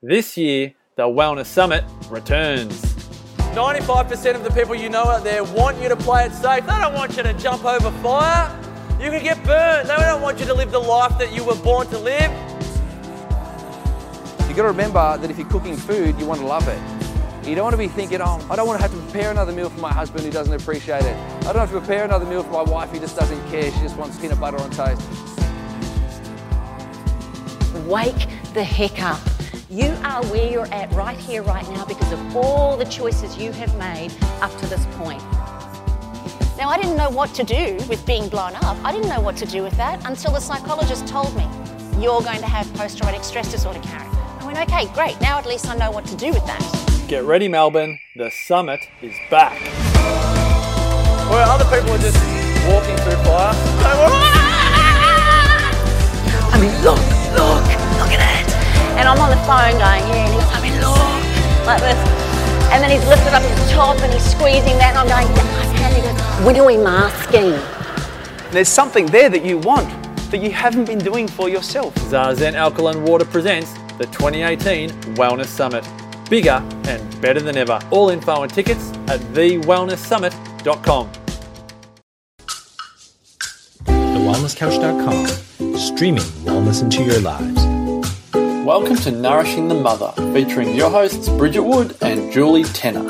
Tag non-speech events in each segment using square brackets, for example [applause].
This year, the Wellness Summit returns. 95% of the people you know out there want you to play it safe. They don't want you to jump over fire. You could get burned. They don't want you to live the life that you were born to live. You got to remember that if you're cooking food, you want to love it. You don't want to be thinking, oh, I don't want to have to prepare another meal for my husband who doesn't appreciate it. I don't have to prepare another meal for my wife who just doesn't care. She just wants peanut butter on toast. Wake the heck up. You are where you're at right here, right now, because of all the choices you have made up to this point. Now, I didn't know what to do with being blown up. I didn't know what to do with that until the psychologist told me, you're going to have post traumatic stress disorder, Karen. I went, okay, great. Now at least I know what to do with that. Get ready, Melbourne. The summit is back. Where other people are just walking through fire. Ah! I mean, look, look, look at it. And I'm on the phone going, yeah, and he's, I mean, look, like this. And then he's lifted up his top and he's squeezing that, and I'm going, yeah, I can. He goes, when are we masking? There's something there that you want that you haven't been doing for yourself. Zazen Alkaline Water presents the 2018 Wellness Summit. Bigger and better than ever. All info and tickets at thewellnesssummit.com. TheWellnessCouch.com, streaming wellness into your lives. Welcome to Nourishing the Mother, featuring your hosts Bridget Wood and Julie Tenner.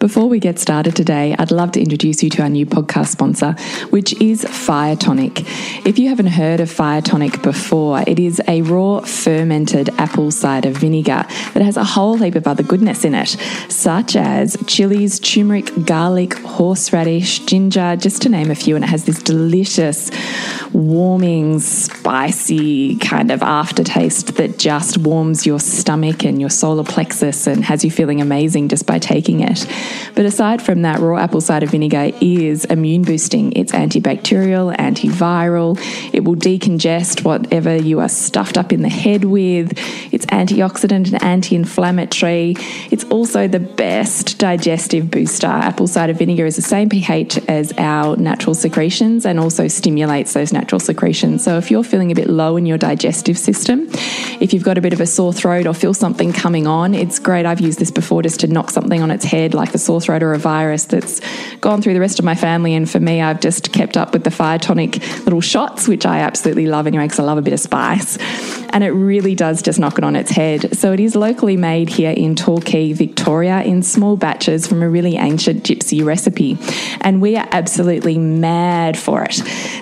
Before we get started today, I'd love to introduce you to our new podcast sponsor, which is Fire Tonic. If you haven't heard of Fire Tonic before, it is a raw fermented apple cider vinegar that has a whole heap of other goodness in it, such as chilies, turmeric, garlic, horseradish, ginger, just to name a few. And it has this delicious, warming, spicy kind of aftertaste that just warms your stomach and your solar plexus and has you feeling amazing just by taking it. But aside from that, raw apple cider vinegar is immune boosting. It's antibacterial, antiviral. It will decongest whatever you are stuffed up in the head with. It's antioxidant and anti inflammatory. It's also the best digestive booster. Apple cider vinegar is the same pH as our natural secretions and also stimulates those natural secretions. So if you're feeling a bit low in your digestive system, if you've got a bit of a sore throat or feel something coming on, it's great. I've used this before just to knock something on its head, like a sore throat or a virus that's gone through the rest of my family. And for me, I've just kept up with the fire tonic little shots, which I absolutely love anyway, because I love a bit of spice. And it really does just knock it on its head. So it is locally made here in Torquay, Victoria, in small batches from a really ancient gypsy recipe. And we are absolutely mad for it.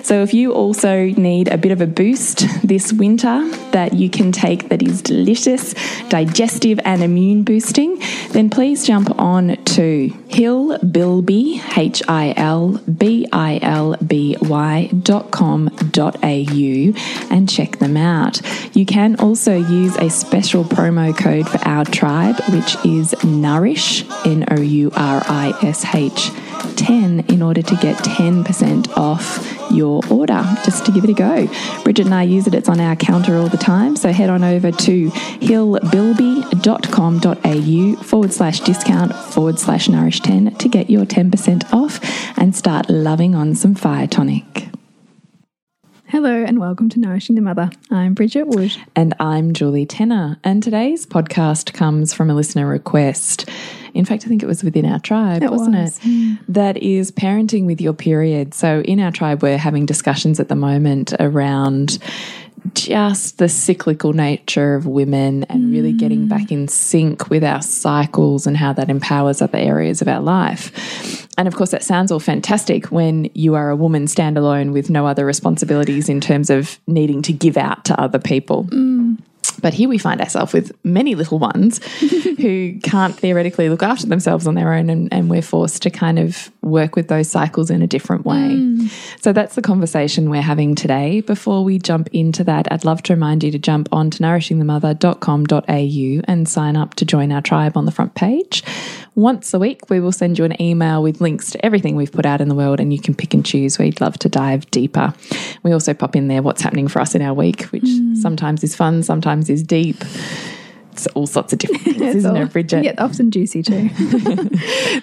So if you also need a bit of a boost this winter that you can take that is delicious, digestive, and immune boosting, then please jump on to hilbilby, H I L B I L B Y dot com dot au and check them out. You can also use a special promo code for our tribe, which is Nourish, N O U R I S H 10, in order to get 10% off your order just to give it a go. Bridget and I use it, it's on our counter all the time. So head on over to hilbilby.com.au forward slash discount forward slash nourish 10 to get your 10% off and start loving on some fire tonic. Hello and welcome to Nourishing the Mother. I'm Bridget Wood. And I'm Julie Tenner. And today's podcast comes from a listener request. In fact, I think it was within our tribe, It wasn't was, it? That is parenting with your period. So in our tribe, we're having discussions at the moment around just the cyclical nature of women and really getting back in sync with our cycles and how that empowers other areas of our life. And of course, that sounds all fantastic when you are a woman standalone with no other responsibilities in terms of needing to give out to other people. Mm. But here we find ourselves with many little ones [laughs] who can't theoretically look after themselves on their own, and, and we're forced to kind of work with those cycles in a different way. Mm. So that's the conversation we're having today. Before we jump into that, I'd love to remind you to jump on to nourishingthemother.com.au and sign up to join our tribe on the front page. Once a week, we will send you an email with links to everything we've put out in the world, and you can pick and choose. We'd love to dive deeper. We also pop in there what's happening for us in our week, which hmm. sometimes is fun, sometimes is deep. It's all sorts of different things, [laughs] isn't all- it, Bridget? Yeah, often juicy too. [laughs]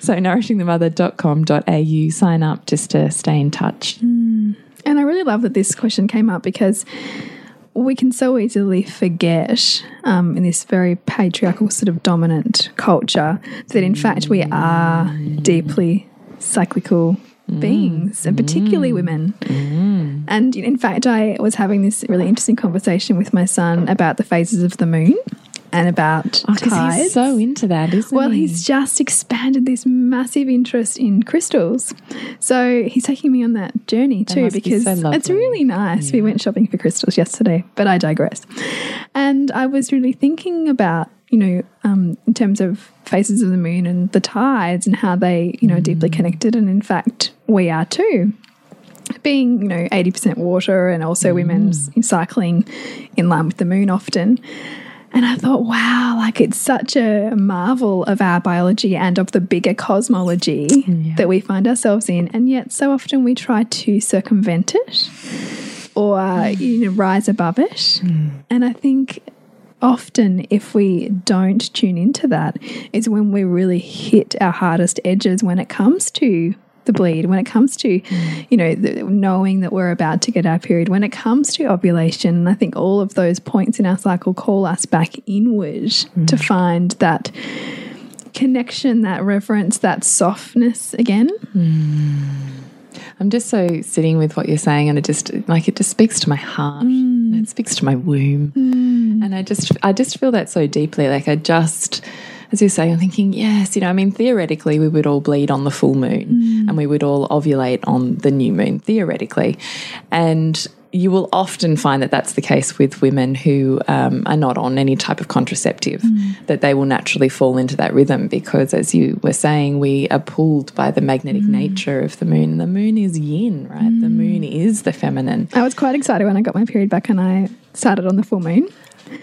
So nourishingthemother.com.au, sign up just to stay in touch. Hmm. And I really love that this question came up because we can so easily forget um, in this very patriarchal, sort of dominant culture that in fact we are deeply cyclical mm. beings, and particularly mm. women. Mm. And in fact, I was having this really interesting conversation with my son about the phases of the moon and about Because tides. he's so into that, isn't Well, he? he's just expanded this massive interest in crystals. So he's taking me on that journey too be because so it's really nice. We went shopping for crystals yesterday, but I digress. And I was really thinking about, you know, um, in terms of phases of the moon and the tides and how they, you know, are deeply connected. And in fact, we are too being you know 80% water and also women cycling in line with the moon often and I thought, wow, like it's such a marvel of our biology and of the bigger cosmology that we find ourselves in. And yet, so often we try to circumvent it or you know, rise above it. Mm. And I think often, if we don't tune into that, is when we really hit our hardest edges when it comes to the bleed, when it comes to, mm. you know, the, knowing that we're about to get our period, when it comes to ovulation. I think all of those points in our cycle call us back inward to mm. find that connection, that reverence, that softness again. Mm. I'm just so sitting with what you're saying, and it just like it just speaks to my heart. Mm. It speaks to my womb, and I just I just feel that so deeply. Like I just, as you're saying, I'm thinking, yes, you know, I mean, theoretically, we would all bleed on the full moon, Mm. and we would all ovulate on the new moon, theoretically, and you will often find that that's the case with women who um, are not on any type of contraceptive, Mm. that they will naturally fall into that rhythm because, as you were saying, we are pulled by the magnetic Mm. nature of the moon. The moon is yin, right? The moon is the feminine. I was quite excited when I got my period back and I started on the full moon.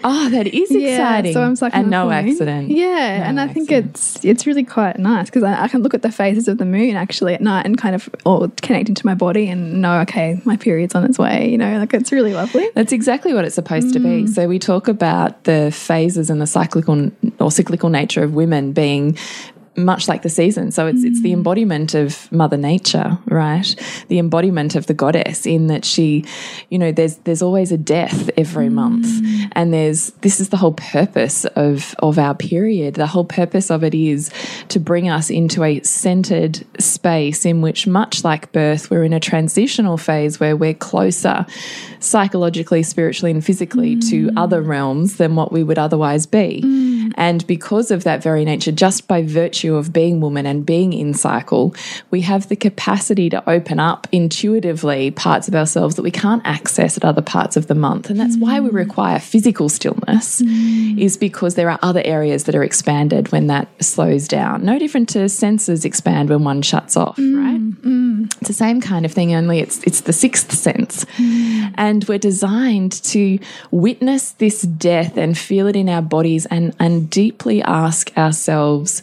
Oh, that is exciting. so I'm cycling and no moon. accident. Yeah, No and I think accident. it's it's really quite nice because I, I can look at the phases of the moon actually at night and kind of or connect into my body and know okay my period's on its way. You know, like it's really lovely. That's exactly what it's supposed to Mm. be. So we talk about the phases and the cyclical or cyclical nature of women being much like the season. So it's it's the Mm. embodiment of Mother Nature, right? The embodiment of the goddess in that she, you know, there's there's always a death every hmm. month. And there's this is the whole purpose of of our period. The whole purpose of it is to bring us into a centered space in which much like birth, we're in a transitional phase where we're closer psychologically, spiritually and physically to hmm. other realms than what we would otherwise be. Hmm. And because of that very nature, just by virtue of being woman and being in cycle, we have the capacity to open up intuitively parts of ourselves that we can't access at other parts of the month. And that's why we mm. require physical stillness, mm. is because there are other areas that are expanded when that slows down. No different to senses expand when one shuts off, mm. right? It's the same kind of thing, only it's it's the sixth sense. And we're designed to witness this death and feel it in our bodies and, and deeply ask ourselves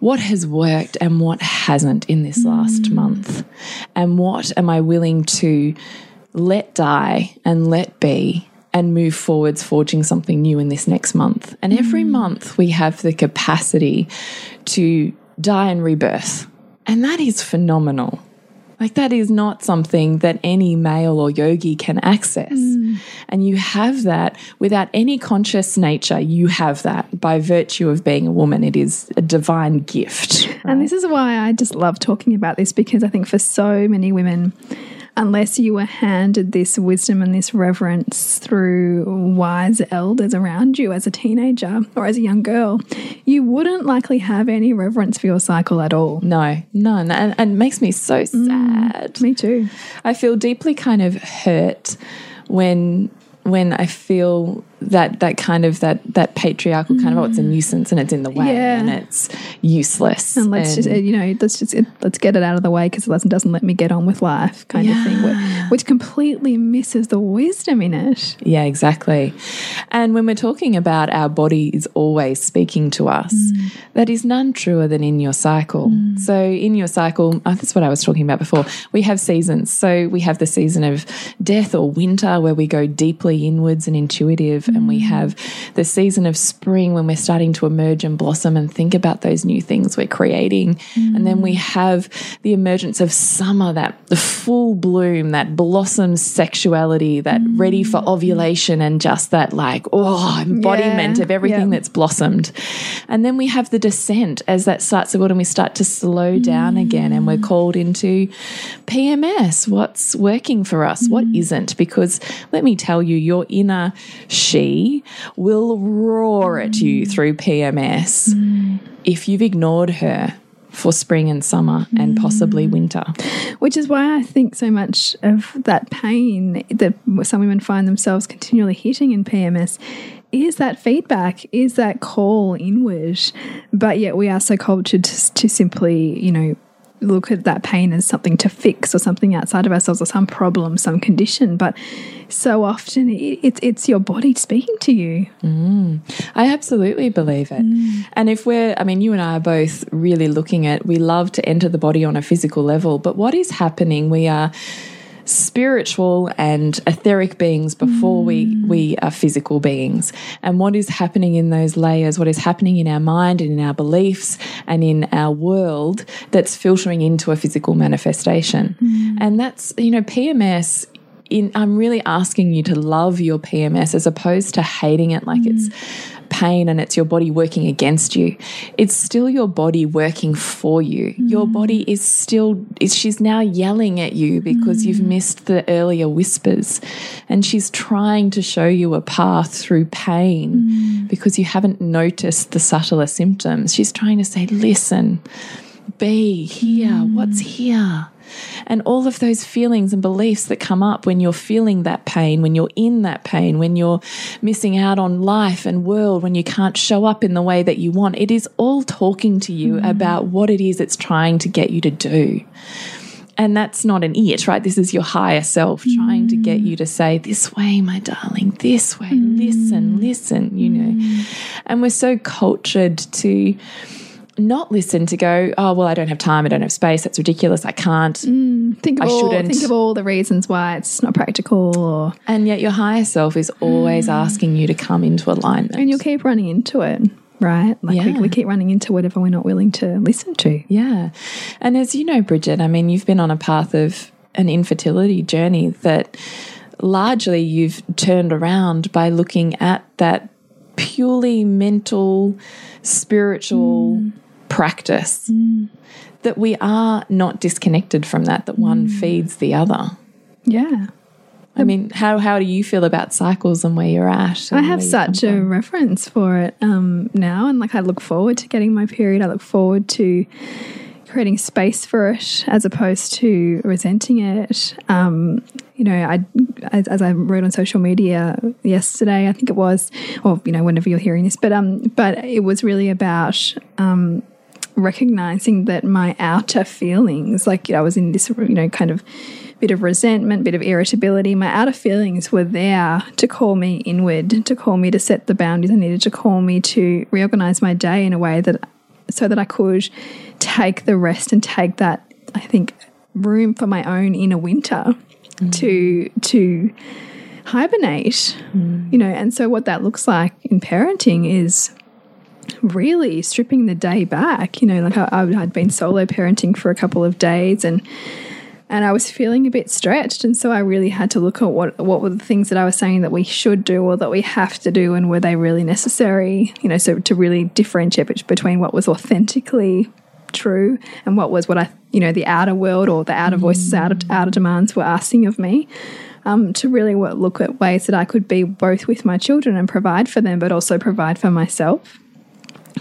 what has worked and what hasn't in this last mm. month? And what am I willing to let die and let be and move forwards, forging something new in this next month? And every mm. month we have the capacity to die and rebirth. And that is phenomenal. Like, that is not something that any male or yogi can access. Mm. And you have that without any conscious nature. You have that by virtue of being a woman. It is a divine gift. And this is why I just love talking about this because I think for so many women, unless you were handed this wisdom and this reverence through wise elders around you as a teenager or as a young girl, you wouldn't likely have any reverence for your cycle at all. No, none. And, and it makes me so mm, sad. Me too. I feel deeply kind of hurt when when I feel that that kind of that that patriarchal kind of oh it's a nuisance and it's in the way Yeah. and it's useless And let's just, uh, you know, let's just let's get it out of the way because it doesn't, doesn't let me get on with life, kind of thing, wh- which completely misses the wisdom in it. Yeah, exactly. And when we're talking about our body is always speaking to us, that is none truer than in your cycle. So, in your cycle, uh, that's what I was talking about before. We have seasons. So, we have the season of death or winter where we go deeply inwards and intuitive. And we mm. have the season of spring when we're starting to emerge and blossom and think about those new things we're creating. And then we mm. have the emergence of summer, that the full bloom, that blossom sexuality, that ready for mm. ovulation and just that like, oh, embodiment Yeah, of everything yeah. that's blossomed. And then we have the descent as that starts to build and we start to slow down again and we're called into PMS. What's working for us? What isn't? Because let me tell you, your inner she will roar at you mm. through PMS mm. if you've ignored her for spring and summer and possibly mm. winter. Which is why I think so much of that pain that some women find themselves continually hitting in PMS is that feedback, is that call inward. But yet we are so cultured to, to simply, you know, look at that pain as something to fix or something outside of ourselves or some problem, some condition. But so often it, it's it's your body speaking to you. Mm. I absolutely believe it. Mm. And if we're, I mean, you and I are both really looking at, we love to enter the body on a physical level, but what is happening? We are spiritual and etheric beings before we mm. we are physical beings. And what is happening in those layers what is happening in our mind and in our beliefs and in our world that's filtering into a physical manifestation. Mm. And that's you know pms in, I'm really asking you to love your PMS as opposed to hating it like mm. it's pain and it's your body working against you. It's still your body working for you. Your mm. body is still, is, she's now yelling at you because you've mm. missed the earlier whispers. And she's trying to show you a path through pain mm. because you haven't noticed the subtler symptoms. She's trying to say, listen, be here, what's mm. here? And all of those feelings and beliefs that come up when you're feeling that pain, when you're in that pain, when you're missing out on life and world, when you can't show up in the way that you want, it is all talking to you mm. about what it is it's trying to get you to do. And that's not an it, right? This is your higher self trying to get mm. you to say, This way, my darling, this way, listen, listen, you know. And we're so cultured to not listen to go, oh, well, I don't have time, I don't have space, that's ridiculous, I can't. Mm, think of I all shouldn't. think of all the reasons why it's not practical or And yet your higher self is always mm. asking you to come into alignment. and you'll keep running into it, right? Like Yeah. we, we keep running into whatever we're not willing to listen to. Yeah. And as you know, Bridget, I mean, you've been on a path of an infertility journey that largely you've turned around by looking at that purely mental, spiritual mm. Practice. That we are not disconnected from that, that one feeds the other. Yeah. I mean, how, how do you feel about cycles and where you're at? I have where you come such a reference for it um, now, and like I look forward to getting my period. I look forward to creating space for it as opposed to resenting it. Um, you know, I as, as I wrote on social media yesterday, I think it was, or you know, whenever you're hearing this, but um, but it was really about um, recognizing that my outer feelings, like I was in this, you know, kind of bit of resentment, bit of irritability, my outer feelings were there to call me inward, to call me to set the boundaries I needed, to call me to reorganize my day in a way that so that I could take the rest and take that, I think, room for my own inner winter mm. to to hibernate. Mm. You know, and so what that looks like in parenting is really stripping the day back. You know, like I, I had been solo parenting for a couple of days and and I was feeling a bit stretched, and so I really had to look at what what were the things that I was saying that we should do or that we have to do, and were they really necessary? You know, so to really differentiate between what was authentically true and what was what I, you know, the outer world or the outer voices, outer outer demands were asking of me. Um, to really look at ways that I could be both with my children and provide for them, but also provide for myself.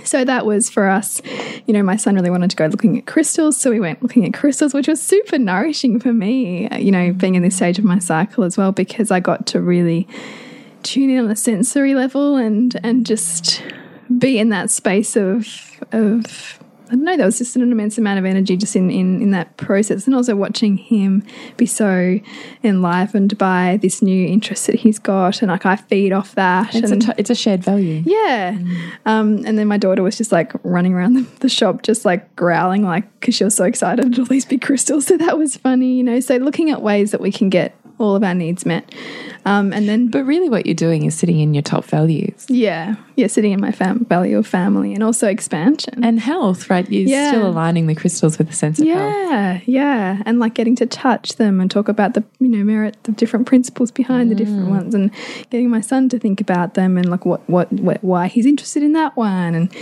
So that was for us. You know, my son really wanted to go looking at crystals. So we went looking at crystals, which was super nourishing for me, uh, you know, being in this stage of my cycle as well, because I got to really tune in on a sensory level and and just be in that space of of I don't know, there was just an immense amount of energy just in, in, in that process. And also watching him be so enlivened by this new interest that he's got. And like I feed off that. It's, a and, t- it's a shared value. yeah. Um, and then my daughter was just like running around the, the shop, just like growling, like, because she was so excited at all these big crystals. So that was funny, you know. So looking at ways that we can get all of our needs met. Um, and then, But really, what you're doing is sitting in your top values yeah, yeah, sitting in my fam- value of family and also expansion. and health, right? You're Yeah. still aligning the crystals with a sense of health. yeah, yeah, and like getting to touch them and talk about the you know merit the different principles behind the different ones, and getting my son to think about them and like what what, what why he's interested in that one, and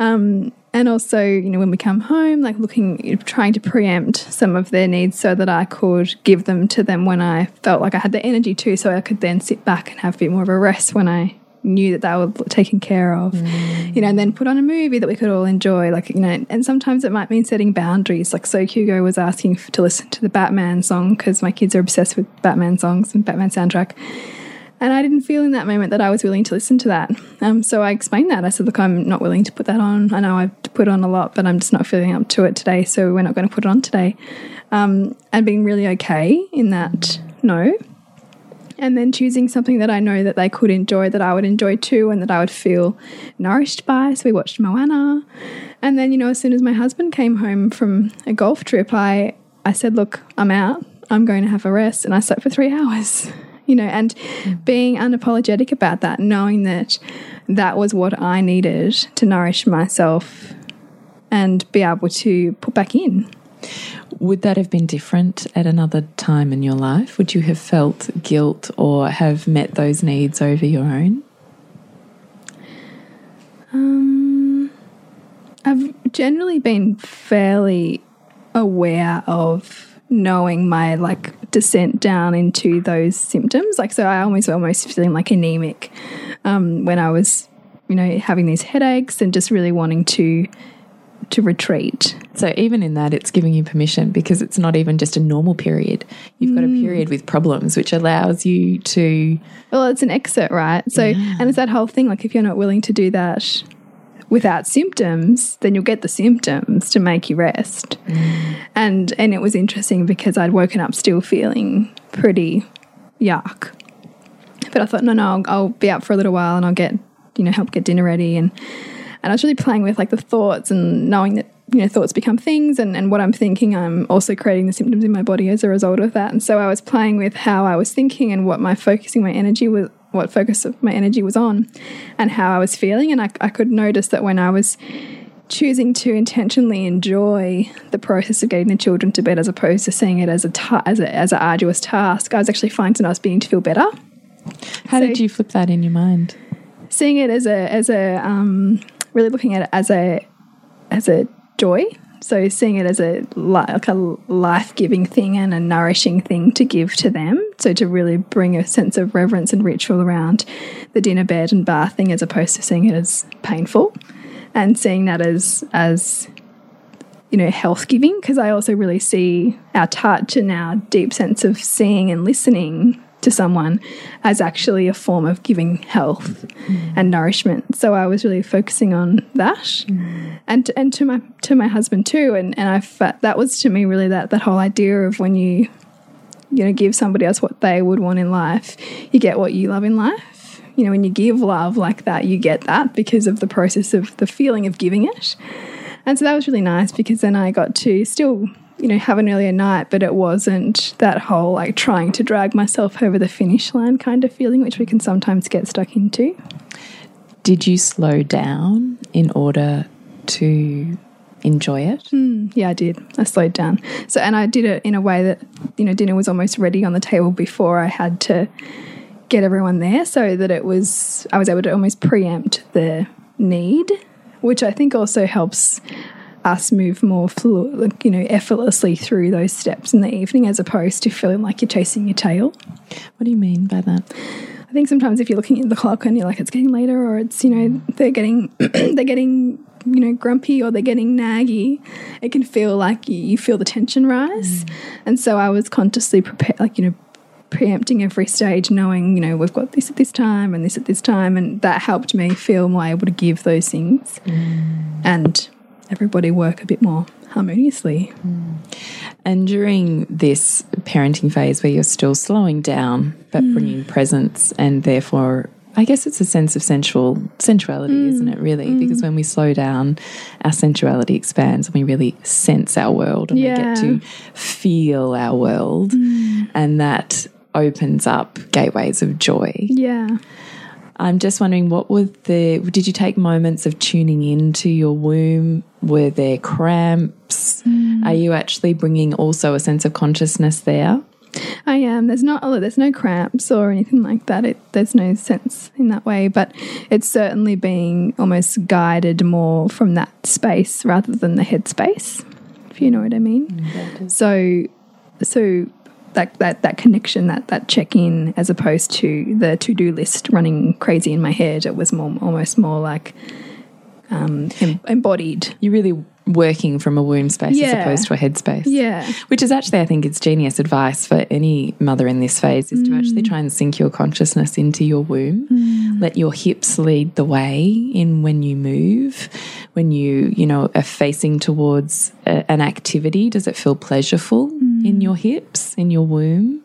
um and also you know when we come home, like looking trying to preempt some of their needs so that I could give them to them when I felt like I had the energy to, so I could then sit back and have a bit more of a rest when I knew that they were taken care of. Mm. You know and then put on a movie that we could all enjoy like you know and sometimes it might mean setting boundaries. Like so hugo was asking f- to listen to the batman song because my kids are obsessed with batman songs and batman soundtrack and i didn't feel in that moment that i was willing to listen to that. Um, so i explained that. I said look i'm not willing to put that on. I know i've put on a lot but i'm just not feeling up to it today so we're not going to put it on today. Um, and being really okay in that no and then choosing something that I know that they could enjoy, that I would enjoy too, and that I would feel nourished by. So we watched Moana, and then you know, as soon as my husband came home from a golf trip, I I said, "Look, I'm out. I'm going to have a rest," and I slept for three [laughs] hours. You know, and being unapologetic about that, knowing that that was what I needed to nourish myself and be able to put back in. Would that have been different at another time in your life? Would you have felt guilt or have met those needs over your own? Um, I've generally been fairly aware of knowing my like descent down into those symptoms. Like, so I almost almost feeling like anemic um, when I was, you know, having these headaches and just really wanting to to retreat. So even in that, it's giving you permission because it's not even just a normal period. You've got a period with problems, which allows you to. Well, it's an exit, right? So, and it's that whole thing. Like, if you're not willing to do that without symptoms, then you'll get the symptoms to make you rest. Mm. And and it was interesting because I'd woken up still feeling pretty yuck. But I thought, no, no, I'll, I'll be out for a little while and I'll get, you know, help get dinner ready. And and I was really playing with like the thoughts and knowing that you know thoughts become things and, and what I'm thinking I'm also creating the symptoms in my body as a result of that and so I was playing with how I was thinking and what my focusing my energy was what focus of my energy was on and how I was feeling and I, I could notice that when I was choosing to intentionally enjoy the process of getting the children to bed as opposed to seeing it as a ta- as a as an arduous task I was actually finding I was beginning to feel better How did you flip that in your mind? seeing it as a as a um, really looking at it as a as a joy. So seeing it as a like a life giving thing and a nourishing thing to give to them. So to really bring a sense of reverence and ritual around the dinner bed and bathing, as opposed to seeing it as painful, and seeing that as as you know health giving because I also really see our touch and our deep sense of seeing and listening to someone as actually a form of giving health and nourishment. So I was really focusing on that, mm. and and to my to my husband too. And and I that was to me really that that whole idea of when you you know give somebody else what they would want in life, you get what you love in life. You know, when you give love like that, you get that because of the process of the feeling of giving it. And so that was really nice because then I got to still, you know, have an earlier night, but it wasn't that whole like trying to drag myself over the finish line kind of feeling, which we can sometimes get stuck into. Did you slow down in order to enjoy it? Hmm, yeah, I did. I slowed down. So, and I did it in a way that, you know, dinner was almost ready on the table before I had to get everyone there so that it was, I was able to almost preempt the need, which I think also helps us move more, flu- like, you know, effortlessly through those steps in the evening as opposed to feeling like you're chasing your tail. What do you mean by that? I think sometimes if you're looking at the clock and you're like it's getting later or it's you know they're getting [clears throat] they're getting you know grumpy or they're getting naggy, it can feel like you, you feel the tension rise. Mm. And so I was consciously prepared, like you know, preempting every stage, knowing you know we've got this at this time and this at this time, and that helped me feel more able to give those things mm. and everybody work a bit more harmoniously. Mm. And during this parenting phase where you're still slowing down but mm. bringing presence and therefore I guess it's a sense of sensual sensuality, mm. isn't it really? Because when we slow down, our sensuality expands and we really sense our world and we get to feel our world. And that opens up gateways of joy. Yeah. I'm just wondering what were the did you take moments of tuning into your womb? Were there cramps? Mm. Are you actually bringing also a sense of consciousness there? I am. There's not oh, there's no cramps or anything like that. It, there's no sense in that way, but it's certainly being almost guided more from that space rather than the head space, if you know what I mean. Mm, so, so that that that connection, that that check in, as opposed to the to do list running crazy in my head, it was more almost more like um, em embodied. You're really working from a womb space as opposed to a head space. Yeah. Which is actually, I think, it's genius advice for any mother in this phase is to actually try and sink your consciousness into your womb. Let your hips lead the way in when you move. When you, you know, are facing towards a, an activity, does it feel pleasureful in mm. your hips, in your womb?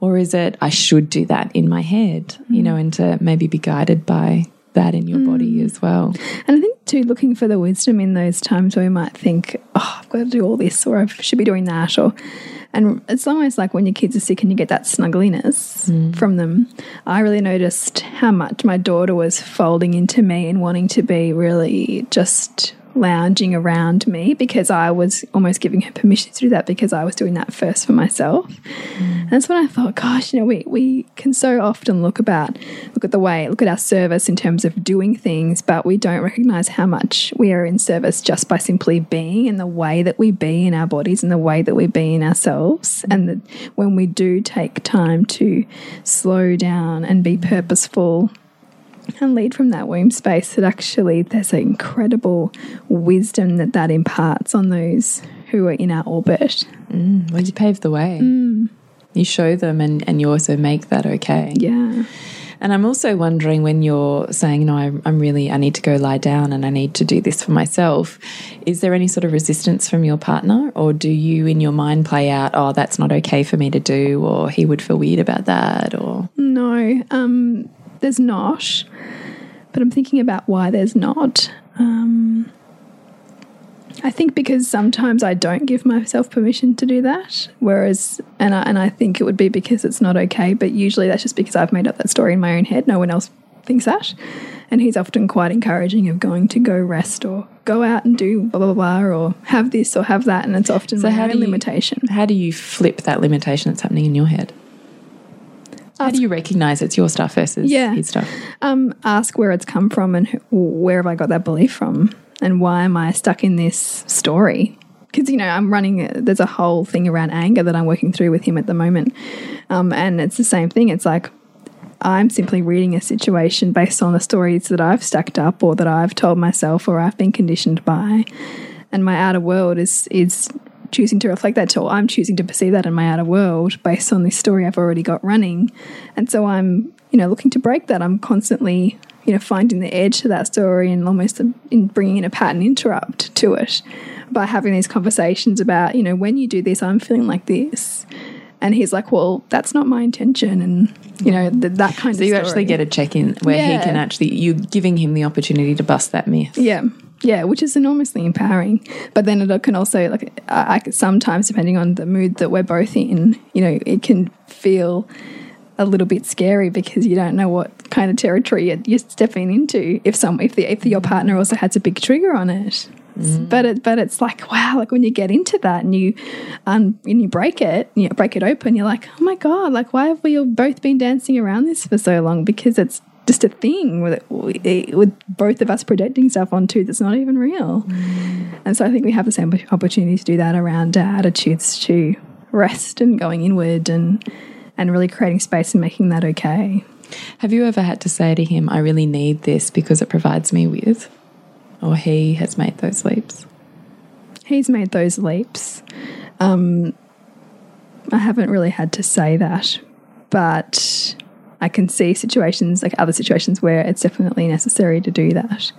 Or is it, I should do that in my head, you know, mm. and to maybe be guided by that in your body mm. as well. And I think too, looking for the wisdom in those times where we might think, "Oh, I've got to do all this," or "I should be doing that," or and it's almost like when your kids are sick and you get that snuggliness from them. I really noticed how much my daughter was folding into me and wanting to be really just lounging around me because I was almost giving her permission to do that because I was doing that first for myself. And that's when I thought, gosh, you know, we, we can so often look about, look at the way, look at our service in terms of doing things, but we don't recognize how much we are in service just by simply being in the way that we be in our bodies and the way that we be in ourselves. Mm. And that when we do take time to slow down and be purposeful and lead from that womb space that actually there's an incredible wisdom that that imparts on those who are in our orbit. Well, you pave the way. You show them and, and you also make that okay. Yeah. And I'm also wondering when you're saying, no, I, I'm really, I need to go lie down and I need to do this for myself. Is there any sort of resistance from your partner? Or do you in your mind play out, oh, that's not okay for me to do, or he would feel weird about that? Or No, um, there's not. But I'm thinking about why there's not. Um, I think because sometimes I don't give myself permission to do that. Whereas, and I, and I think it would be because it's not okay. But usually that's just because I've made up that story in my own head. No one else thinks that. And he's often quite encouraging of going to go rest or go out and do blah blah blah or have this or have that. And it's often my how own do you- limitation. how do you flip that limitation that's happening in your head? How do you recognize it's your stuff versus Yeah. his stuff? um, ask where it's come from and who, where have I got that belief from and why am I stuck in this story? Because, you know, I'm running, there's a whole thing around anger that I'm working through with him at the moment. Um, and it's the same thing. It's like, I'm simply reading a situation based on the stories that I've stacked up or that I've told myself or I've been conditioned by. And my outer world is, is choosing to reflect that, or I'm choosing to perceive that in my outer world based on this story I've already got running. And so I'm, you know, looking to break that. I'm constantly, you know, finding the edge to that story and almost in bringing in a pattern interrupt to it by having these conversations about, you know, when you do this, I'm feeling like this. And he's like, well, that's not my intention. And, you know, th that kind So of you story. actually get a check in where he can actually, you're giving him the opportunity to bust that myth. Yeah. Yeah, which is enormously empowering. But then it can also, like, I, I sometimes, depending on the mood that we're both in, you know, it can feel a little bit scary because you don't know what kind of territory you're, you're stepping into if some if the if your partner also has a big trigger on it. But it but it's like wow, like when you get into that and you um and you break it, you break it open, you're like, oh my god, like why have we both been dancing around this for so long? Because it's just a thing with, with both of us projecting stuff onto that's not even real. And so I think we have the same opportunity to do that around our attitudes to rest and going inward and and really creating space and making that okay. Have you ever had to say to him, I really need this because it provides me with? Or he has made those leaps? He's made those leaps. Um, I haven't really had to say that, but I can see situations like other situations where it's definitely necessary to do that.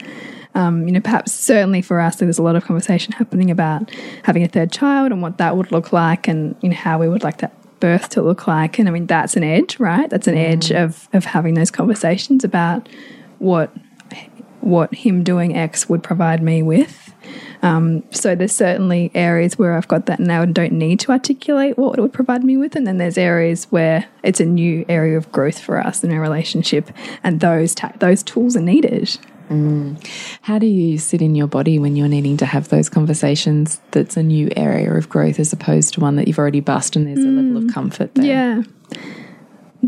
Um, you know, perhaps certainly for us, there's a lot of conversation happening about having a third child and what that would look like, and you know how we would like that birth to look like. And I mean, that's an edge, right? That's an edge of of having those conversations about what what him doing X would provide me with. Um, so there's certainly areas where I've got that now and don't need to articulate what it would provide me with, and then there's areas where it's a new area of growth for us in a relationship, and those those tools are needed. How do you sit in your body when you're needing to have those conversations that's a new area of growth as opposed to one that you've already bust and there's a level of comfort there? Yeah.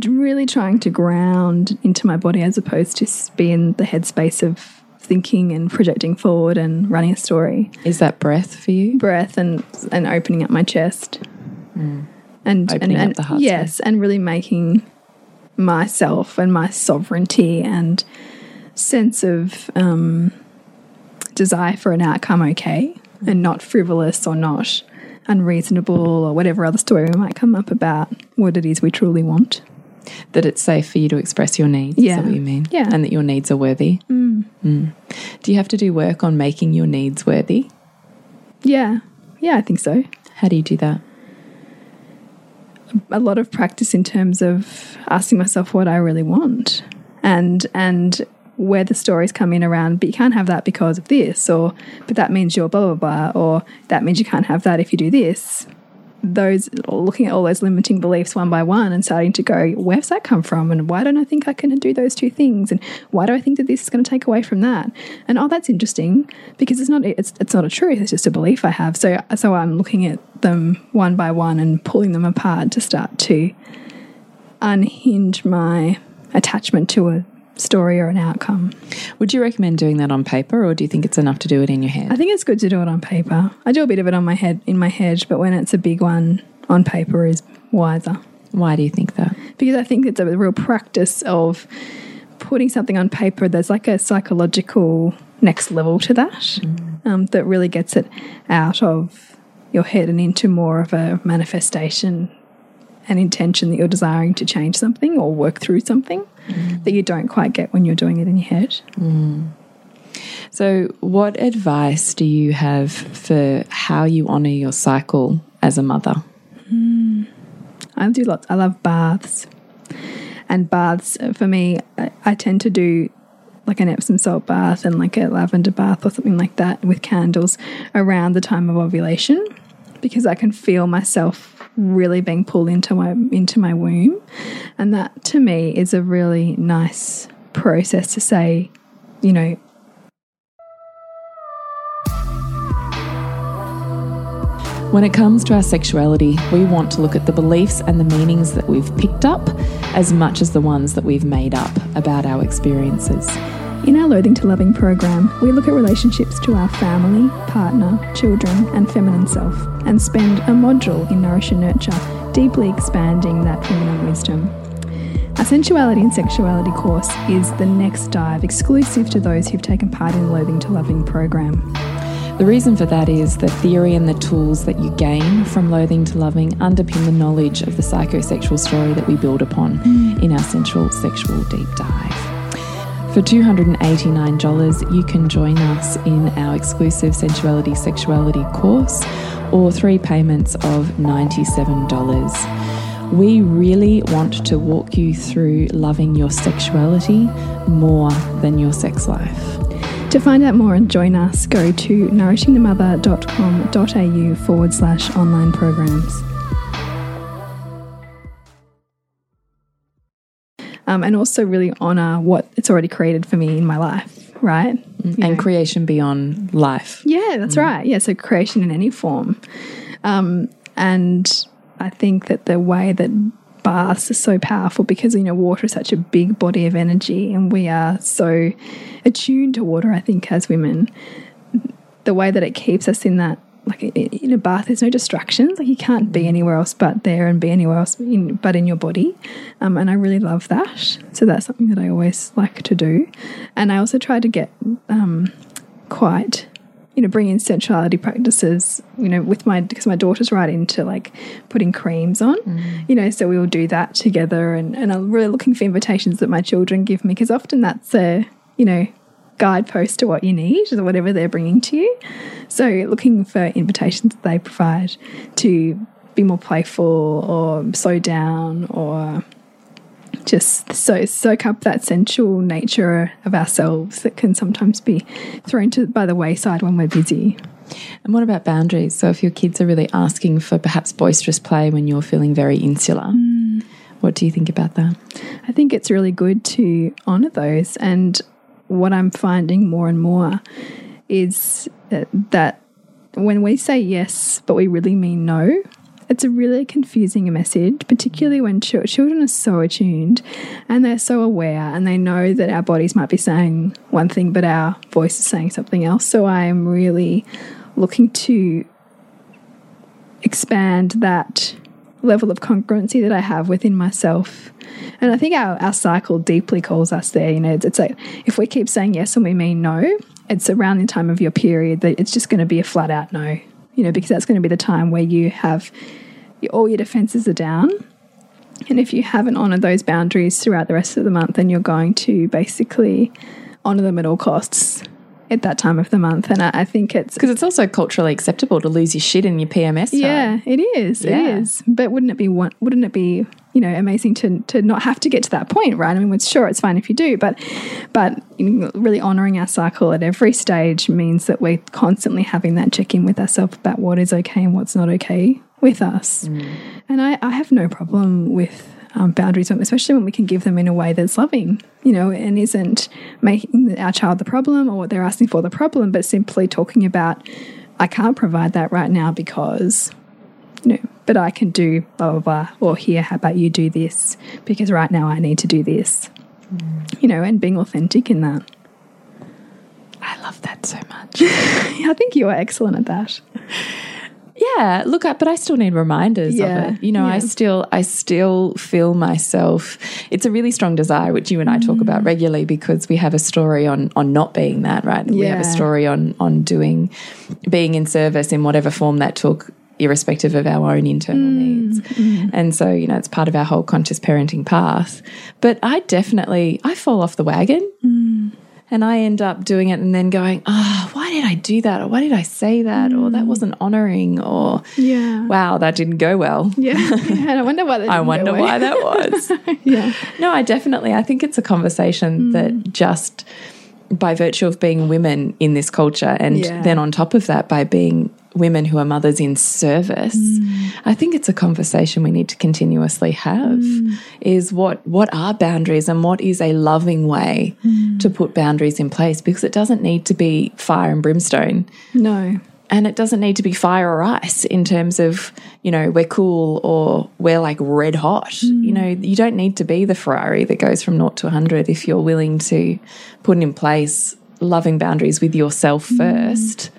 Really trying to ground into my body as opposed to be in the headspace of thinking and projecting forward and running a story. Is that breath for you? Breath and and opening up my chest. And, and, Opening and the heart yes, and really making myself and my sovereignty and sense of um, desire for an outcome okay and not frivolous or not unreasonable or whatever other story we might come up about what it is we truly want. That it's safe for you to express your needs. Is Yeah. that what you mean? Yeah. And that your needs are worthy. Mm. Do you have to do work on making your needs worthy? Yeah, yeah, I think so. How do you do that? a lot of practice in terms of asking myself what I really want and and where the stories come in around, but you can't have that because of this, or but that means you're blah blah blah, or that means you can't have that if you do this. Those looking at all those limiting beliefs one by one and starting to go, where's that come from? And why don't I think I can do those two things? And why do I think that this is going to take away from that? And oh, that's interesting because it's not it's it's not a truth. It's just a belief I have. So so I'm looking at them one by one and pulling them apart to start to unhinge my attachment to a story or an outcome. Would you recommend doing that on paper or do you think it's enough to do it in your head? I think it's good to do it on paper. I do a bit of it on my head in my head, but when it's a big one on paper is wiser. Why do you think that? Because I think it's a real practice of putting something on paper. There's like a psychological next level to that um, that really gets it out of your head and into more of a manifestation and intention that you're desiring to change something or work through something mm. that you don't quite get when you're doing it in your head. Mm. So, what advice do you have for how you honor your cycle as a mother? Hmm. I do lots. I love baths, and baths uh, for me, I, I tend to do like an Epsom salt bath and like a lavender bath or something like that with candles around the time of ovulation, because I can feel myself really being pulled into my into my womb, and that to me is a really nice process to say, you know, When it comes to our sexuality, we want to look at the beliefs and the meanings that we've picked up as much as the ones that we've made up about our experiences. In our Loathing to Loving program, we look at relationships to our family, partner, children, and feminine self, and spend a module in Nourish and Nurture, deeply expanding that feminine wisdom. Our sensuality and sexuality course is the next dive exclusive to those who've taken part in the Loathing to Loving program. The reason for that is the theory and the tools that you gain from loathing to loving underpin the knowledge of the psychosexual story that we build upon mm. in our Sensual Sexual Deep Dive. For $289, you can join us in our exclusive Sensuality Sexuality course or three payments of $97. We really want to walk you through loving your sexuality more than your sex life. To find out more and join us, go to nourishingthemother.com.au forward slash online programs. Um, and also really honor what it's already created for me in my life, right? You and know. creation beyond life. Yeah, that's right. Yeah, so creation in any form. Um, and I think that the way that baths are so powerful because, you know, water is such a big body of energy and we are so attuned to water, I think, as women. The way that it keeps us in that, like in a bath, there's no distractions. Like you can't be anywhere else but there and be anywhere else in, but in your body. Um, and I really love that. So that's something that I always like to do. And I also try to get um, quite you know bring in sensuality practices you know with my because my daughter's right into like putting creams on you know so we will do that together and and i'm really looking for invitations that my children give me because often that's a you know guidepost to what you need or whatever they're bringing to you so looking for invitations that they provide to be more playful or slow down or just so soak up that sensual nature of ourselves that can sometimes be thrown to by the wayside when we're busy. And what about boundaries? So, if your kids are really asking for perhaps boisterous play when you're feeling very insular, mm. what do you think about that? I think it's really good to honor those. And what I'm finding more and more is uh, that when we say yes, but we really mean no, it's a really confusing message, particularly when ch children are so attuned and they're so aware and they know that our bodies might be saying one thing, but our voice is saying something else. So I am really looking to expand that level of congruency that I have within myself. And I think our, our cycle deeply calls us there. You know, it's, it's like if we keep saying yes and we mean no, it's around the time of your period that it's just going to be a flat out no, you know, because that's going to be the time where you have all your defenses are down. And if you haven't honored those boundaries throughout the rest of the month, then you're going to basically honor them at all costs at that time of the month. And I, I think it's Because it's also culturally acceptable to lose your shit in your PMS time. yeah, it is. Yeah. It is. But wouldn't it be wouldn't it be you know amazing to to not have to get to that point, right? I mean, it's sure it's fine if you do, but but really honoring our cycle at every stage means that we're constantly having that check in with ourselves about what is okay and what's not okay with us. Mm. And I, I have no problem with. Um, boundaries, especially when we can give them in a way that's loving, you know, and isn't making our child the problem or what they're asking for the problem, but simply talking about, I can't provide that right now because you know, but I can do blah, blah, blah. Or here, how about you do this? Because right now I need to do this. You know, and being authentic in that. I love that so much. [laughs] I think you are excellent at that. [laughs] Yeah, look up, but I still need reminders Yeah, of it. You know, I still I still feel myself. It's a really strong desire, which you and I talk Mm. about regularly because we have a story on on not being that, right? We have a story on on doing being in service in whatever form that took irrespective of our own internal Mm, needs. And so, you know, it's part of our whole conscious parenting path. But I definitely I fall off the wagon. Mm. And I end up doing it and then going, oh, why did I do that? Or why did I say that? Or that wasn't honoring. Or, Mm. Yeah. wow, that didn't go well. Yeah. [laughs] and I wonder why that I wonder why that was. [laughs] Yeah. no, I definitely, I think it's a conversation Mm. that just by virtue of being women in this culture, and Yeah. then on top of that, by being women who are mothers in service, Mm. I think it's a conversation we need to continuously have. Mm. Is what what are boundaries and what is a loving way Mm. to put boundaries in place? Because it doesn't need to be fire and brimstone. No. And it doesn't need to be fire or ice in terms of, you know, we're cool or we're like red hot. You know, you don't need to be the Ferrari that goes from naught to 100 if you're willing to put in place loving boundaries with yourself first.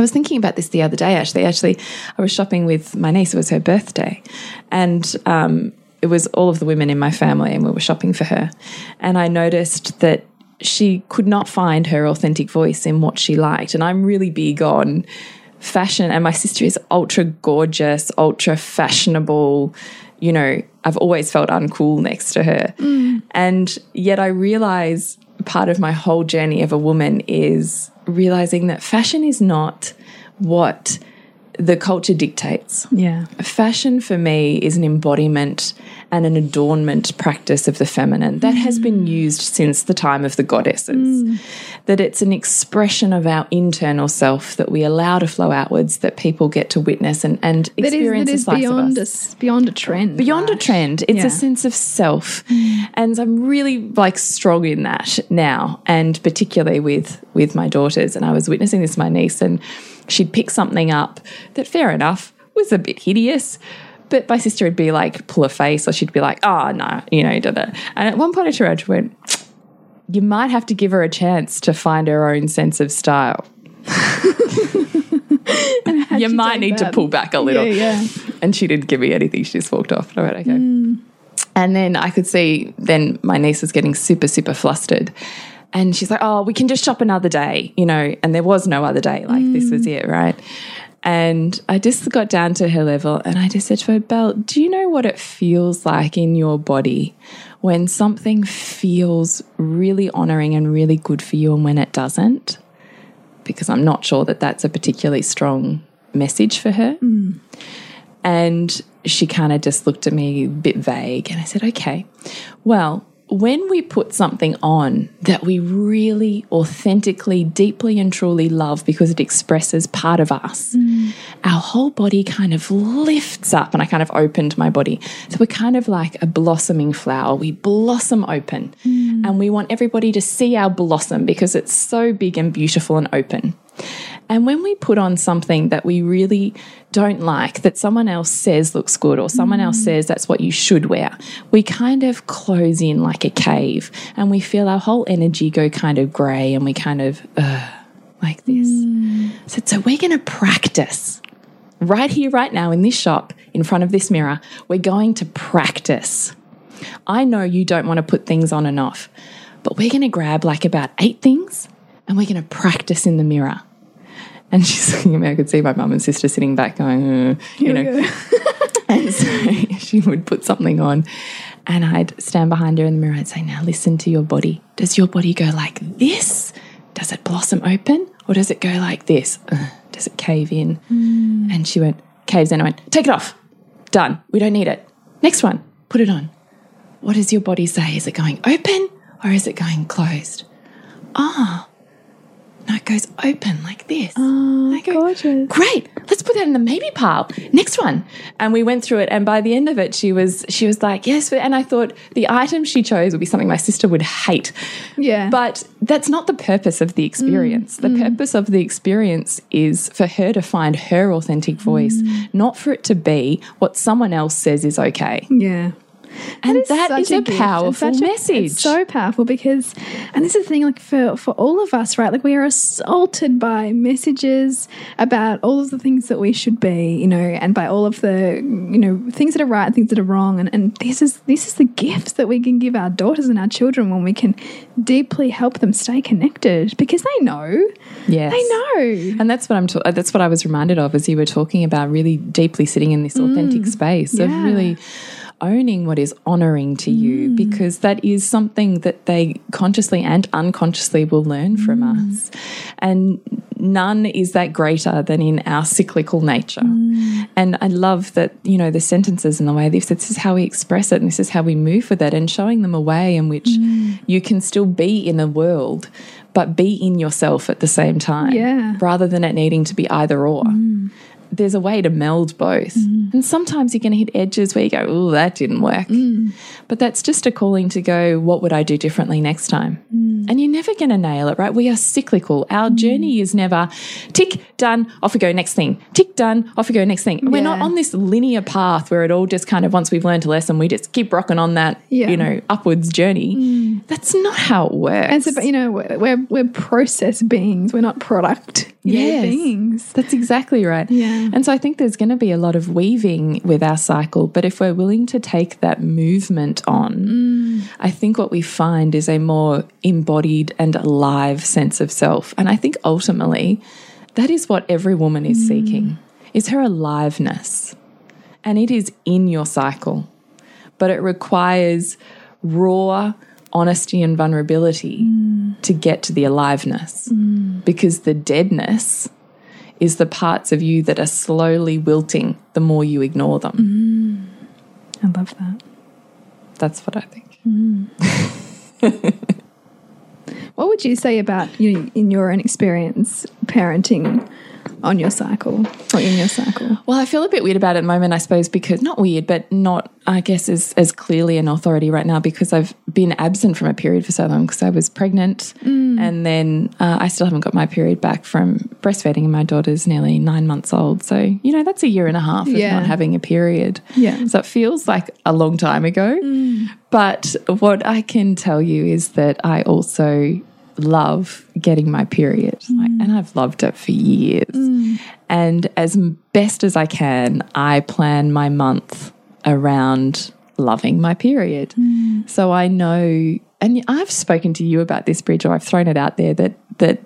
I was thinking about this the other day, actually. Actually, I was shopping with my niece, it was her birthday. And um, it was all of the women in my family, and we were shopping for her. And I noticed that she could not find her authentic voice in what she liked. And I'm really big on fashion, and my sister is ultra gorgeous, ultra fashionable. You know, I've always felt uncool next to her. And yet I realize part of my whole journey of a woman is realizing that fashion is not what the culture dictates. Yeah. Fashion for me is an embodiment and an adornment practice of the feminine that has been mm. used since the time of the goddesses. Mm. That it's an expression of our internal self that we allow to flow outwards, that people get to witness and, and That is, experience that a is slice of beyond a, us. S- beyond a trend. beyond a trend. It's Yeah. a sense of self. Mm. And i'm really like strong in that now and particularly with with my daughters. And i was witnessing this my niece and she'd pick something up that fair enough was a bit hideous but my sister would be like pull a face or she'd be like oh no you know da, da. and at one point i turned around and went you might have to give her a chance to find her own sense of style [laughs] you might need to pull back a little Yeah, yeah. and she didn't give me anything. She just walked off. And I went, okay. And then I could see then my niece was getting super, super flustered. And she's like, oh, we can just shop another day, you know. And there was no other day. Like, this was it, right? And I just got down to her level and I just said to her, Belle, do you know what it feels like in your body when something feels really honoring and really good for you and when it doesn't? Because I'm not sure that that's a particularly strong message for her. And she kind of just looked at me a bit vague. And I said, okay, well, when we put something on that we really authentically, deeply, and truly love because it expresses part of us, mm. our whole body kind of lifts up. And I kind of opened my body. So we're kind of like a blossoming flower. We blossom open. Mm. And we want everybody to see our blossom because it's so big and beautiful and open. And when we put on something that we really don't like, that someone else says looks good, or someone else says that's what you should wear, we kind of close in like a cave and we feel our whole energy go kind of grey and we kind of, uh, like this. So, so we're going to practice right here, right now in this shop, in front of this mirror. We're going to practice. I know you don't want to put things on and off, but we're going to grab like about eight things and we're going to practice in the mirror. And she's looking at me. I could see my mum and sister sitting back going, uh, you know. [laughs] and so [laughs] she would put something on and I'd stand behind her in the mirror and say, Now listen to your body. Does your body go like this? Does it blossom open? Or does it go like this? Uh, does it cave in? And she went, Caves in. I went, Take it off. Done. We don't need it. Next one. Put it on. What does your body say? Is it going open or is it going closed? Ah. No, it goes open like this. Oh, go, gorgeous. Great. Let's put that in the maybe pile. Next one. And we went through it and by the end of it she was she was like, "Yes." And I thought the item she chose would be something my sister would hate. Yeah. But that's not the purpose of the experience. Mm, the mm. purpose of the experience is for her to find her authentic voice, mm. not for it to be what someone else says is okay. Yeah. And is that such a, powerful such a- message. it's so powerful because, and this is the thing, like for for all of us, right? Like we are assaulted by messages about all of the things that we should be, you know, and by all of the you know things that are right, things that are wrong, and and this is this is the gifts that we can give our daughters and our children when we can deeply help them stay connected because they know, yes. they know. And that's what I'm. ta- uh, that's what I was reminded of as you were talking about really deeply sitting in this authentic mm. space of really owning what is honoring to you mm. because that is something that they consciously and unconsciously will learn from mm. us. And none is that greater than in our cyclical nature. Mm. And I love that, you know, the sentences and the way this, this is how we express it and this is how we move with it and showing them a way in which you can still be in the world but be in yourself at the same time Yeah. rather than it needing to be either or. There's a way to meld both. Mm. And sometimes you're going to hit edges where you go, oh, that didn't work. Mm. But that's just a calling to go, what would I do differently next time? Mm. And you're never going to nail it, right? We are cyclical. Our journey is never tick, done, off we go, next thing. Tick, done, off we go, next thing. We're not on this linear path where it all just kind of, once we've learned a lesson, we just keep rocking on that, Yeah. you know, upwards journey. That's not how it works. And so, but, you know, we're, we're we're process beings. We're not product you know, Yes. beings. That's exactly right. Yeah. And so I think there's going to be a lot of weaving with our cycle, but if we're willing to take that movement on, Mm. I think what we find is a more embodied and alive sense of self. And I think ultimately that is what every woman Mm. is seeking. Is her aliveness. And it is in your cycle. But it requires raw honesty and vulnerability mm. to get to the aliveness mm. because the deadness is the parts of you that are slowly wilting the more you ignore them. Mm. I love that. That's what I think. [laughs] What would you say about you in your own experience parenting on your cycle or in your cycle? Well, I feel a bit weird about it at the moment, I suppose, because not weird, but not, I guess, as, as clearly an authority right now because I've been absent from a period for so long because I was pregnant and then uh, I still haven't got my period back from breastfeeding and my daughter's nearly nine months old. So, you know, that's a year and a half of Yeah. not having a period. Yeah. So it feels like a long time ago. But what I can tell you is that I also love getting my period. Like, and I've loved it for years. Mm. And as best as I can, I plan my month around loving my period. Mm. So I know, and I've spoken to you about this, Bridge, or I've thrown it out there that that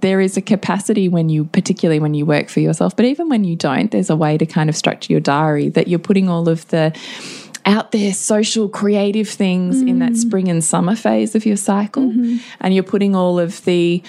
there is a capacity when you, particularly when you work for yourself, but even when you don't, there's a way to kind of structure your diary that you're putting all of the out there social creative things in that spring and summer phase of your cycle. Mm-hmm. And you're putting all of the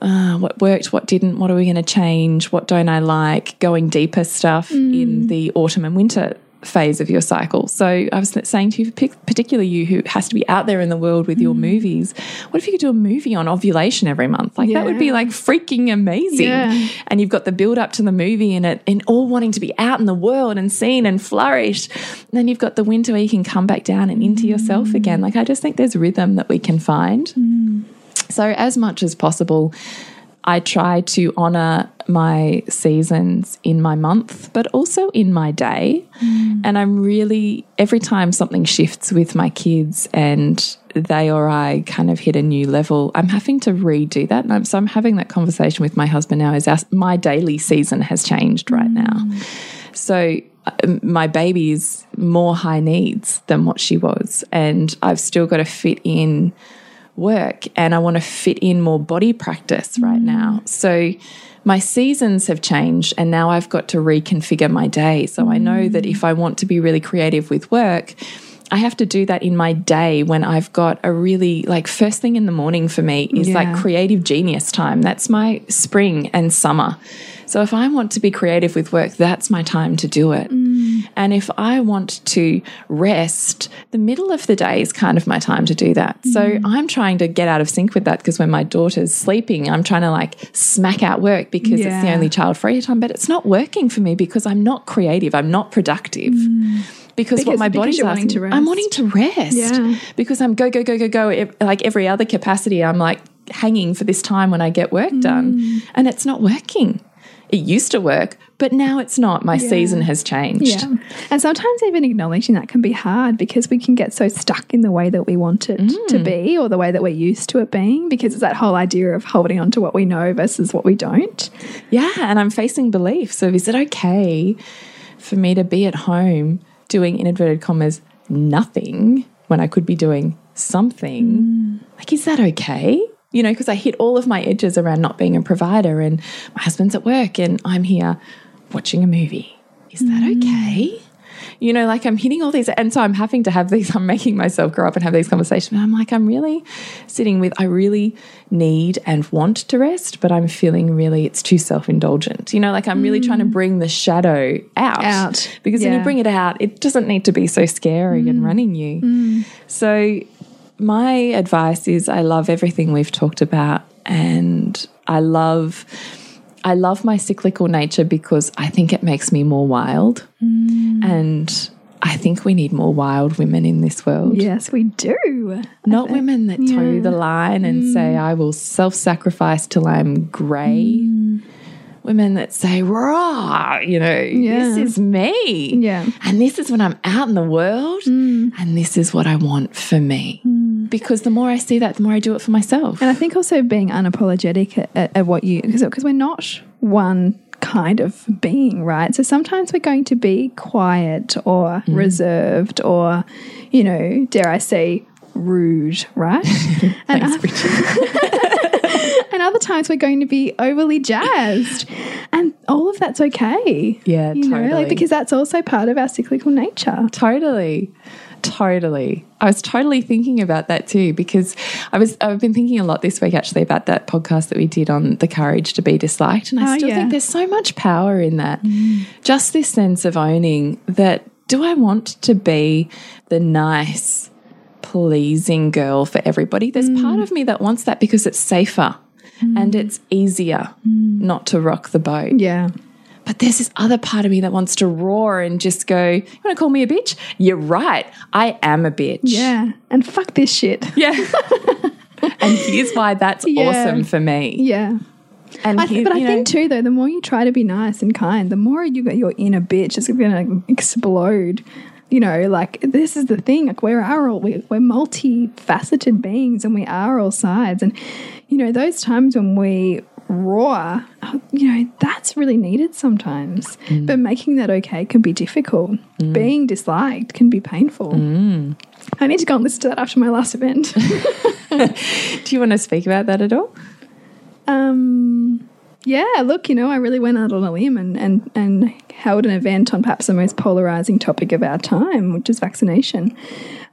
uh, what worked, what didn't, what are we going to change, what don't I like, going deeper stuff in mm. the autumn and winter phase of your cycle. So I was saying to you, particularly you who has to be out there in the world with your mm. movies, what if you could do a movie on ovulation every month? Like that would be like freaking amazing. Yeah. And you've got the build up to the movie and it and all wanting to be out in the world and seen and flourish. And then you've got the winter where you can come back down and into yourself mm. again. Like I just think there's rhythm that we can find. So as much as possible, I try to honor my seasons in my month, but also in my day. And I'm really, every time something shifts with my kids and they or I kind of hit a new level, I'm having to redo that. And I'm, so I'm having that conversation with my husband now is our, my daily season has changed right now. So uh, my baby is more high needs than what she was. And I've still got to fit in work and I want to fit in more body practice right mm. now. So my seasons have changed and now I've got to reconfigure my day. So I know that mm. if I want to be really creative with work, I have to do that in my day when I've got a really like first thing in the morning for me is like creative genius time. That's my spring and summer. So if I want to be creative with work, that's my time to do it. And if I want to rest, the middle of the day is kind of my time to do that. So I'm trying to get out of sync with that because when my daughter's sleeping, I'm trying to like smack out work because it's the only child free time, but it's not working for me because I'm not creative, I'm not productive. Because, what my body's asking, to I'm wanting to rest Yeah. because I'm go go go go go like every other capacity. I'm like hanging for this time when I get work done, Mm. and it's not working. It used to work, but now it's not. My season has changed. Yeah. And sometimes even acknowledging that can be hard because we can get so stuck in the way that we want it to mm. be or the way that we're used to it being because it's that whole idea of holding on to what we know versus what we don't. Yeah, and I'm facing beliefs of is it okay for me to be at home doing in inverted commas nothing when I could be doing something? Mm. Like, is that okay? You know, because I hit all of my edges around not being a provider, and my husband's at work, and I'm here watching a movie. Is that mm. okay? You know, like I'm hitting all these, and so I'm having to have these. I'm making myself grow up and have these conversations. And I'm like, I'm really sitting with, I really need and want to rest, but I'm feeling really, it's too self indulgent. You know, like I'm really trying to mm. bring the shadow out. Out. Because when you bring it out, it doesn't need to be so scary and mm. running you. So, my advice is I love everything we've talked about and I love I love my cyclical nature because I think it makes me more wild. Mm. And I think we need more wild women in this world. Yes, we do. Not women that toe the line and mm. say, I will self sacrifice till I'm grey. Mm. Women that say, raw, you know, this is me. Yeah. And this is when I'm out in the world. And this is what I want for me. Because the more I see that, the more I do it for myself. And I think also being unapologetic at, at, at what you, because we're not one kind of being, right? So sometimes we're going to be quiet or mm. reserved or, you know, dare I say, rude, right? [laughs] and, [laughs] and other times we're going to be overly jazzed. And all of that's okay. Yeah, you know, totally. like because that's also part of our cyclical nature. Totally. Totally. I was totally thinking about that too because I was I've been thinking a lot this week actually about that podcast that we did on the courage to be disliked and I Oh, still yeah. think there's so much power in that. Mm. Just this sense of owning that do I want to be the nice pleasing girl for everybody? There's mm. part of me that wants that because it's safer mm. and it's easier not to rock the boat. Yeah. But there's this other part of me that wants to roar and just go, You want to call me a bitch? You're right. I am a bitch. Yeah. And fuck this shit. [laughs] Yeah. and here's why that's Yeah. awesome for me. Yeah. And I th- here- but I you think too, though, the more you try to be nice and kind, the more you got your inner bitch is going to explode. You know, like this is the thing. Like we are all we, we're multifaceted beings, and we are all sides. And you know, those times when we oh, you know, that's really needed sometimes. Mm. But making that okay can be difficult. Being disliked can be painful. Mm. I need to go and listen to that after my last event. [laughs] do you want to speak about that at all? Um, yeah, look, you know, I really went out on a limb and, and, and held an event on perhaps the most polarizing topic of our time, which is vaccination.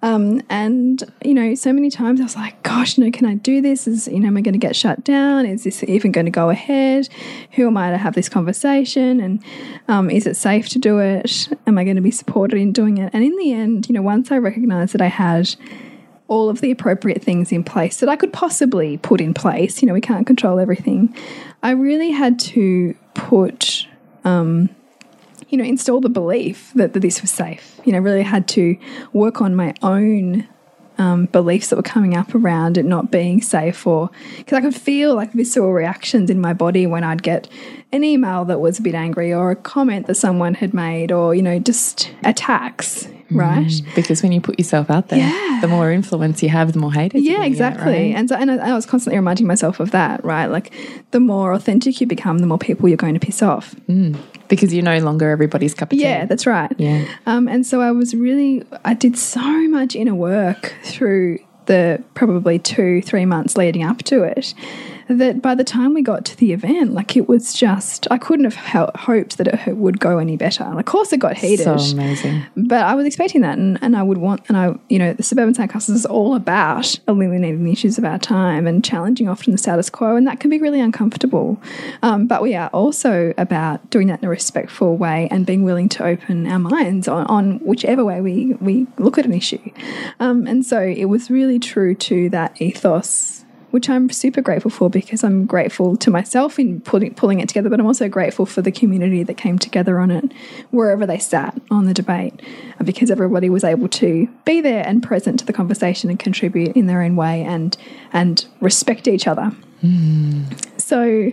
Um, and you know, so many times I was like, "Gosh, you know, can I do this? Is you know, am I going to get shut down? Is this even going to go ahead? Who am I to have this conversation? And um, is it safe to do it? Am I going to be supported in doing it?" And in the end, you know, once I recognised that I had all of the appropriate things in place that I could possibly put in place. You know, we can't control everything. I really had to put, um, you know, install the belief that, that this was safe. You know, really had to work on my own um, beliefs that were coming up around it not being safe, or because I could feel like visceral reactions in my body when I'd get an email that was a bit angry, or a comment that someone had made, or you know, just attacks right? Because when you put yourself out there, Yeah. the more influence you have, the more you're Yeah, gonna get, exactly. right? And so, and I, I was constantly reminding myself of that, right? Like, the more authentic you become, the more people you're going to piss off. Because you're no longer everybody's cup of tea. Yeah, that's right. Yeah. Um, and so I was really, I did so much inner work through the probably two, three months leading up to it that by the time we got to the event, like it was just, I couldn't have ho hoped that it would go any better. And of course, it got heated. so amazing. But I was expecting that, and, and I would want, and I, you know, the suburban sandcastles is all about eliminating the issues of our time and challenging often the status quo, and that can be really uncomfortable. Um, but we are also about doing that in a respectful way and being willing to open our minds on, on whichever way we we look at an issue. Um, and so it was really true to that ethos which I'm super grateful for because I'm grateful to myself in pulling, pulling it together, but I'm also grateful for the community that came together on it, wherever they sat on the debate, uh, because everybody was able to be there and present to the conversation and contribute in their own way and and respect each other. So,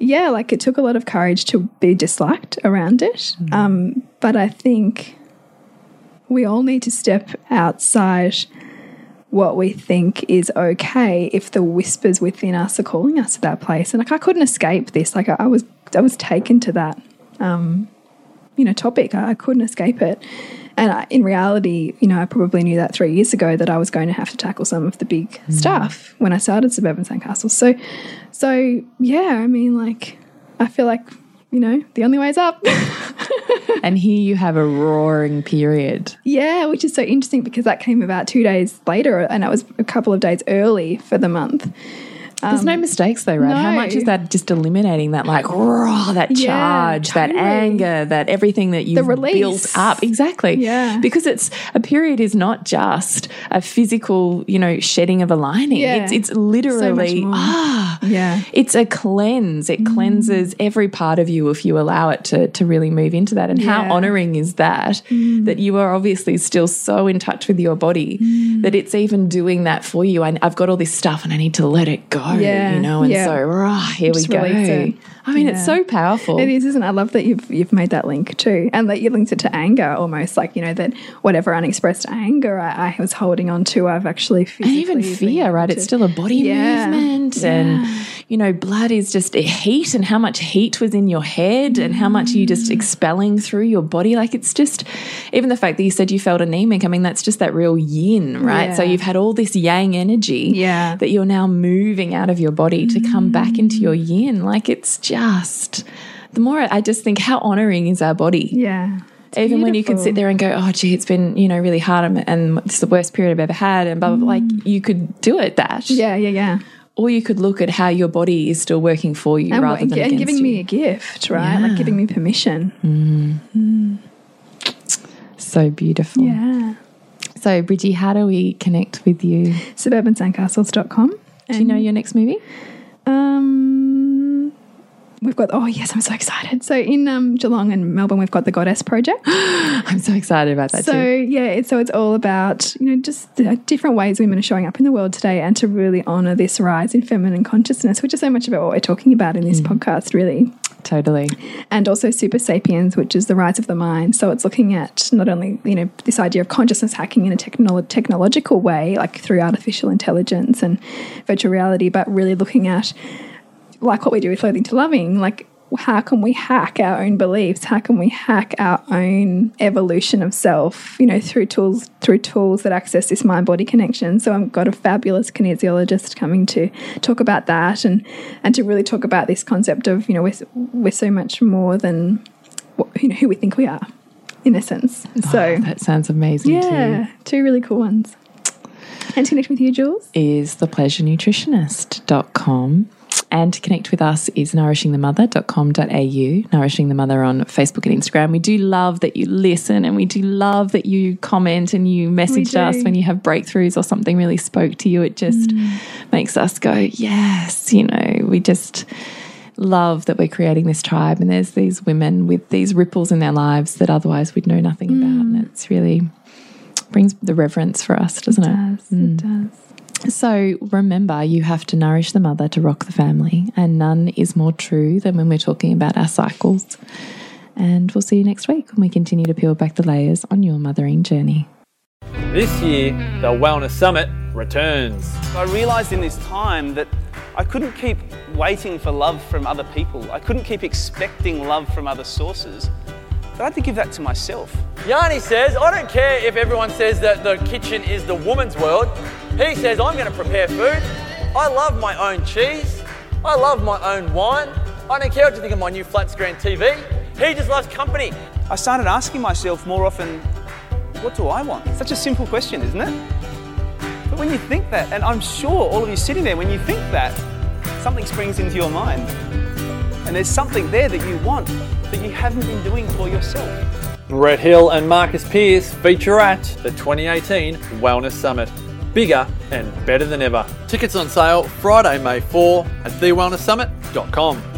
yeah, like it took a lot of courage to be disliked around it, um, but I think we all need to step outside what we think is okay if the whispers within us are calling us to that place. And like I couldn't escape this. Like I, I was I was taken to that um, you know topic. I, I couldn't escape it. And I, in reality, you know, I probably knew that three years ago that I was going to have to tackle some of the big stuff when I started Suburban Sandcastles. So, so yeah, I mean, like, I feel like, you know, the only way is up. [laughs] [laughs] And here you have a roaring period. Yeah, which is so interesting because that came about two days later and it was a couple of days early for the month. There's no mistakes though, right? How Um, much is that just eliminating that like raw, that Yeah, charge, that anger, that everything that you've built up? Exactly. Yeah. Because it's a period is not just a physical, you know, shedding of a lining. Yeah. It's it's literally more. ah Yeah. it's a cleanse. It cleanses every part of you if you allow it to to really move into that. And how Yeah. Mm. honoring is that? That you are obviously still so in touch with your body Mm. that it's even doing that for you. And I've got all this stuff and I need to let it go. Yeah. You know, and Yeah. so rah, here Just we go. it. I mean, it's so powerful. It is, isn't it? I love that you've you've made that link too, and that you linked it to anger almost, like you know that whatever unexpressed anger I, I was holding on to, I've actually and even fear, right? to- It's still a body Yeah. movement, and you know, blood is just a heat, and how much heat was in your head, and how much you Mm. just expelling through your body. Like it's just, even the fact that you said you felt anemic. I mean, that's just that real yin, right? So you've had all this yang energy, Yeah. that you're now moving out of your body to come back into your mm. yin. Like it's just. The more I just think, how honoring is our body? yeah. Even when you can sit there and go, oh, gee, it's been, you know, really hard and, and it's the worst period I've ever had, and blah, blah. Like, mm. you could do it that. Mm. Yeah, yeah, yeah. Or you could look at how your body is still working for you And, rather than and giving you. me a gift, right? Like giving me permission. Mm-hmm. Mm. so beautiful. Yeah. So, Bridgie, how do we connect with you? Suburbansandcastles.com. Do you know your next movie? Um, we've got, oh, yes, I'm so excited. So in um, Geelong and Melbourne, we've got the Goddess Project. [gasps] I'm so excited about that So too. yeah, it's, so it's all about you know just the different ways women are showing up in the world today, and to really honour this rise in feminine consciousness, which is so much about what we're talking about in Mm. this podcast, really. Totally. And also Super Sapiens, which is the rise of the mind. So it's looking at not only you know this idea of consciousness hacking in a technolo technological way, like through artificial intelligence and virtual reality, but really looking at like what we do with Loathing to Loving, like how can we hack our own beliefs? How can we hack our own evolution of self? You know, through tools through tools that access this mind body connection. So I've got a fabulous kinesiologist coming to talk about that and and to really talk about this concept of you know we're we're so much more than what, you know who we think we are, in essence. Ah, so Oh, that sounds amazing yeah, too. two really cool ones. And to connect with you, Jules. Is thepleasurenutritionist.com. And to connect with us is nourishingthemother.com.au, Nourishing the Mother on Facebook and Instagram. We do love that you listen and we do love that you comment and you message us when you have breakthroughs or something really spoke to you. It just mm. makes us go, yes, you know, we just love that we're creating this tribe and there's these women with these ripples in their lives that otherwise we'd know nothing about. Mm. And it's really brings the reverence for us, doesn't it? does. It mm. does. So remember, you have to nourish the mother to rock the family, and none is more true than when we're talking about our cycles. And we'll see you next week when we continue to peel back the layers on your mothering journey. This year, the Wellness Summit returns. I realized in this time that I couldn't keep waiting for love from other people. I couldn't keep expecting love from other sources. But I had to give that to myself. Yanni says, I don't care if everyone says that the kitchen is the woman's world. He says, I'm going to prepare food. I love my own cheese. I love my own wine. I don't care what you think of my new flat screen TV. He just loves company. I started asking myself more often, what do I want? Such a simple question, isn't it? But when you think that, and I'm sure all of you sitting there, when you think that, something springs into your mind. And there's something there that you want that you haven't been doing for yourself. Brett Hill and Marcus Pierce feature at the 2018 Wellness Summit. Bigger and better than ever. Tickets on sale Friday, May 4 at thewellnesssummit.com.